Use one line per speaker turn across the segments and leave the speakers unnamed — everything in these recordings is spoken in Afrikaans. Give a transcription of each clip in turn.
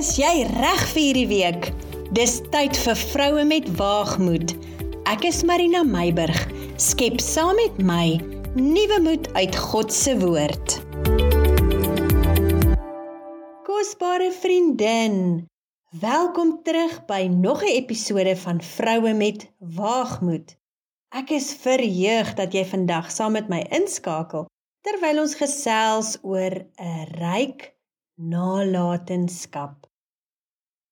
Is jy reg vir hierdie week? Dis tyd vir vroue met waagmoed. Ek is Marina Meiburg. Skep saam met my nuwe moed uit God se woord. Kosbare vriendin, welkom terug by nog 'n episode van Vroue met Waagmoed. Ek is verheug dat jy vandag saam met my inskakel terwyl ons gesels oor 'n ryk nalatenskap.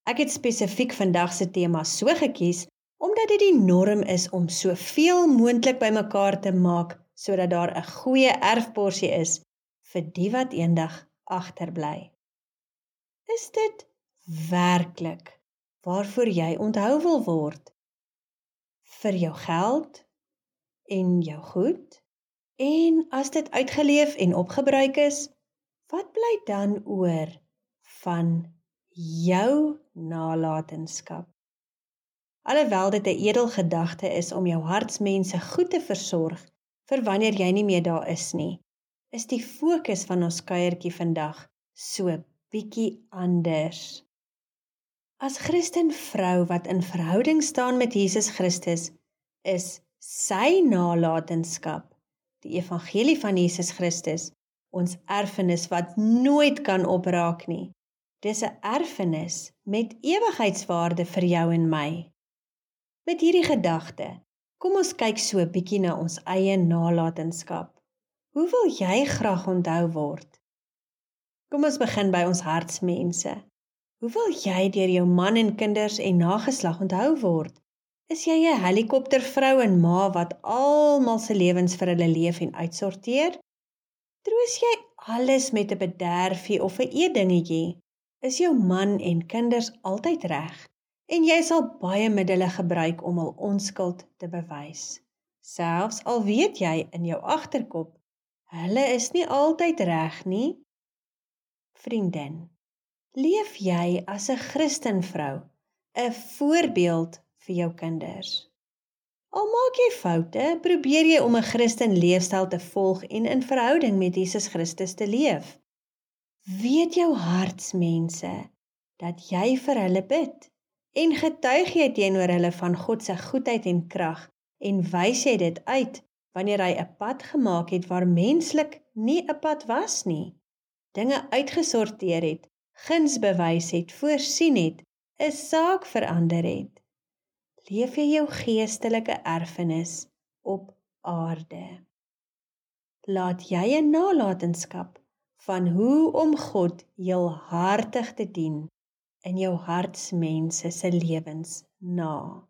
Ek het spesifiek vandag se tema so gekies omdat dit die norm is om soveel moontlik bymekaar te maak sodat daar 'n goeie erfporsie is vir die wat eendag agterbly. Is dit werklik waarvoor jy onthou wil word? Vir jou geld en jou goed? En as dit uitgeleef en opgebruik is, wat bly dan oor van jou nalatenskap. Alhoewel dit 'n edel gedagte is om jou hartsmense goed te versorg vir wanneer jy nie meer daar is nie, is die fokus van ons kuiertjie vandag so bietjie anders. As Christen vrou wat in verhouding staan met Jesus Christus, is sy nalatenskap, die evangelie van Jesus Christus, ons erfenis wat nooit kan opraak nie. Dis 'n erfenis met ewigheidswaarde vir jou en my. Met hierdie gedagte, kom ons kyk so 'n bietjie na ons eie nalatenskap. Hoe wil jy graag onthou word? Kom ons begin by ons hartsmense. Hoe wil jy deur jou man en kinders en nageslag onthou word? Is jy 'n helikoptervrou en ma wat almal se lewens vir hulle leef en uitsorteer? Troos jy alles met 'n bederfie of 'n eedingetjie? Is jou man en kinders altyd reg en jy sal baie middele gebruik om hul onskuld te bewys. Selfs al weet jy in jou agterkop hulle is nie altyd reg nie. Vriendin, leef jy as 'n Christenvrou, 'n voorbeeld vir jou kinders. Al maak jy foute, probeer jy om 'n Christen leefstyl te volg en in verhouding met Jesus Christus te leef weet jou hartsmense dat jy vir hulle bid en getuig jy teenoor hulle van God se goedheid en krag en wys jy dit uit wanneer hy 'n pad gemaak het waar menslik nie 'n pad was nie dinge uitgesorteer het guns bewys het voorsien het 'n saak verander het. Leef jy jou geestelike erfenis op aarde? Laat jy 'n nalatenskap van hoe om God heelhartig te dien in jou hartsmense se lewens na.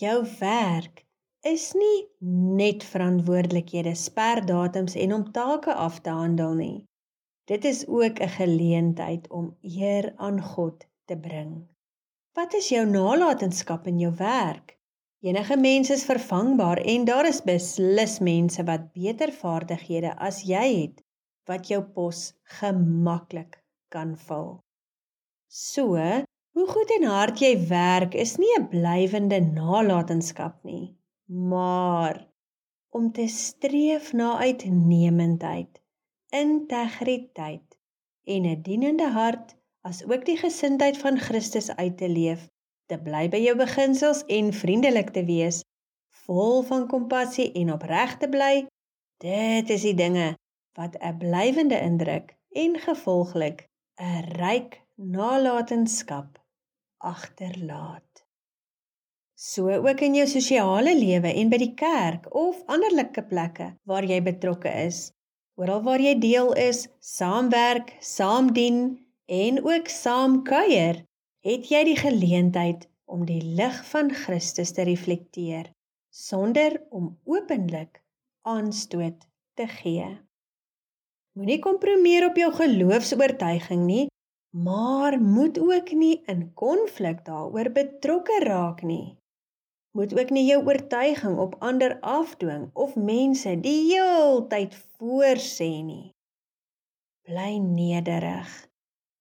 Jou werk is nie net verantwoordelikhede, sperdatums en om take af te handel nie. Dit is ook 'n geleentheid om eer aan God te bring. Wat is jou nalatenskap in jou werk? Enige mens is vervangbaar en daar is beslis mense wat beter vaardighede as jy het wat jou pos gemaklik kan vul. So, hoe goed en hard jy werk is nie 'n blywende nalatenskap nie, maar om te streef na uitnemendheid, integriteit en 'n dienende hart as ook die gesindheid van Christus uit te leef, te bly by jou beginsels en vriendelik te wees, vol van kompassie en opreg te bly. Dit is die dinge wat 'n blywende indruk en gevolglik 'n ryk nalatenskap agterlaat. So ook in jou sosiale lewe en by die kerk of anderlike plekke waar jy betrokke is, oral waar jy deel is, saamwerk, saamdien en ook saam kuier, het jy die geleentheid om die lig van Christus te reflekteer sonder om openlik aanstoot te gee. Moenie kompromieer op jou geloofs-oortuiging nie, maar moet ook nie in konflik daaroor betrokke raak nie. Moet ook nie jou oortuiging op ander afdwing of mense die heeltyd voorsê nie. Bly nederig.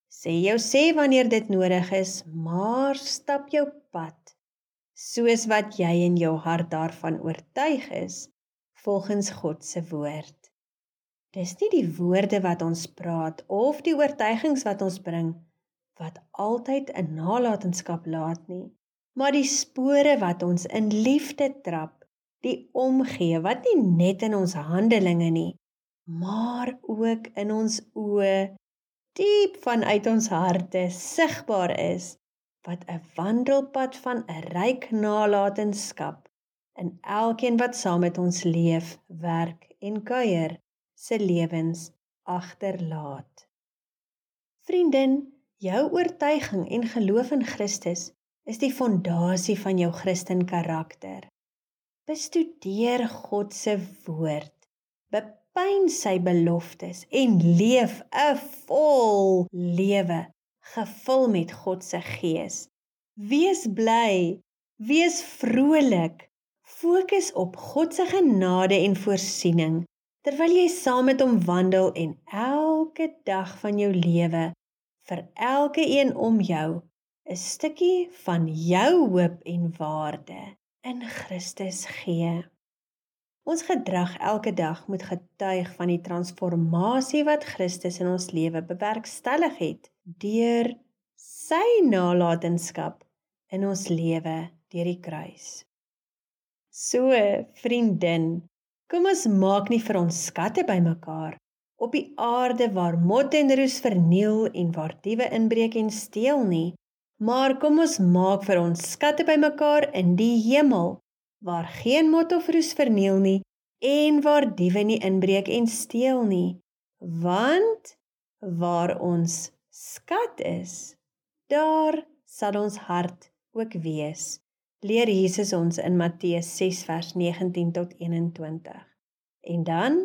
Sê jou sê wanneer dit nodig is, maar stap jou pad soos wat jy in jou hart daarvan oortuig is volgens God se woord. Dis nie die woorde wat ons praat of die oortuigings wat ons bring wat altyd 'n nalatenskap laat nie, maar die spore wat ons in liefde trap, die omgee wat nie net in ons handelinge nie, maar ook in ons oë diep vanuit ons harte sigbaar is wat 'n wandelpad van 'n ryk nalatenskap in elkeen wat saam met ons leef, werk en kuier se lewens agterlaat. Vriendin, jou oortuiging en geloof in Christus is die fondasie van jou Christen karakter. Bestudeer God se woord. Bep pyn sy beloftes en leef 'n vol lewe gevul met God se gees. Wees bly, wees vrolik. Fokus op God se genade en voorsiening terwyl jy saam met hom wandel en elke dag van jou lewe vir elke een om jou 'n stukkie van jou hoop en waarde in Christus gee. Ons gedrag elke dag moet getuig van die transformasie wat Christus in ons lewe bewerkstellig het deur sy nalatenskap in ons lewe deur die kruis. So, vriendin, kom ons maak nie vir ons skatte bymekaar op die aarde waar mot en roes verniel en waar diewe inbreek en steel nie, maar kom ons maak vir ons skatte bymekaar in die hemel waar geen mot of roes verniel nie en waar diewe nie inbreek en steel nie want waar ons skat is daar sal ons hart ook wees leer Jesus ons in Matteus 6 vers 19 tot 21 en dan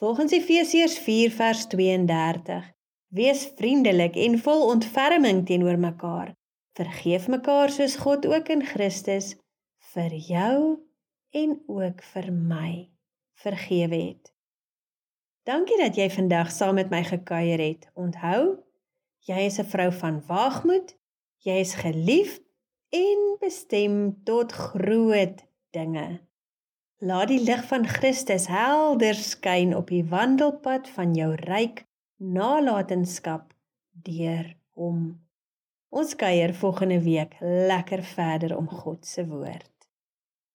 volgens Efesiërs 4 vers 32 wees vriendelik en vol ontferming teenoor mekaar vergeef mekaar soos God ook in Christus vir jou en ook vir my vergewe het. Dankie dat jy vandag saam met my gekuier het. Onthou, jy is 'n vrou van waagmoed. Jy is geliefd en bestem tot groot dinge. Laat die lig van Christus helder skyn op die wandelpad van jou ryk nalatenskap deur hom. Ons kuier volgende week lekker verder om God se woord.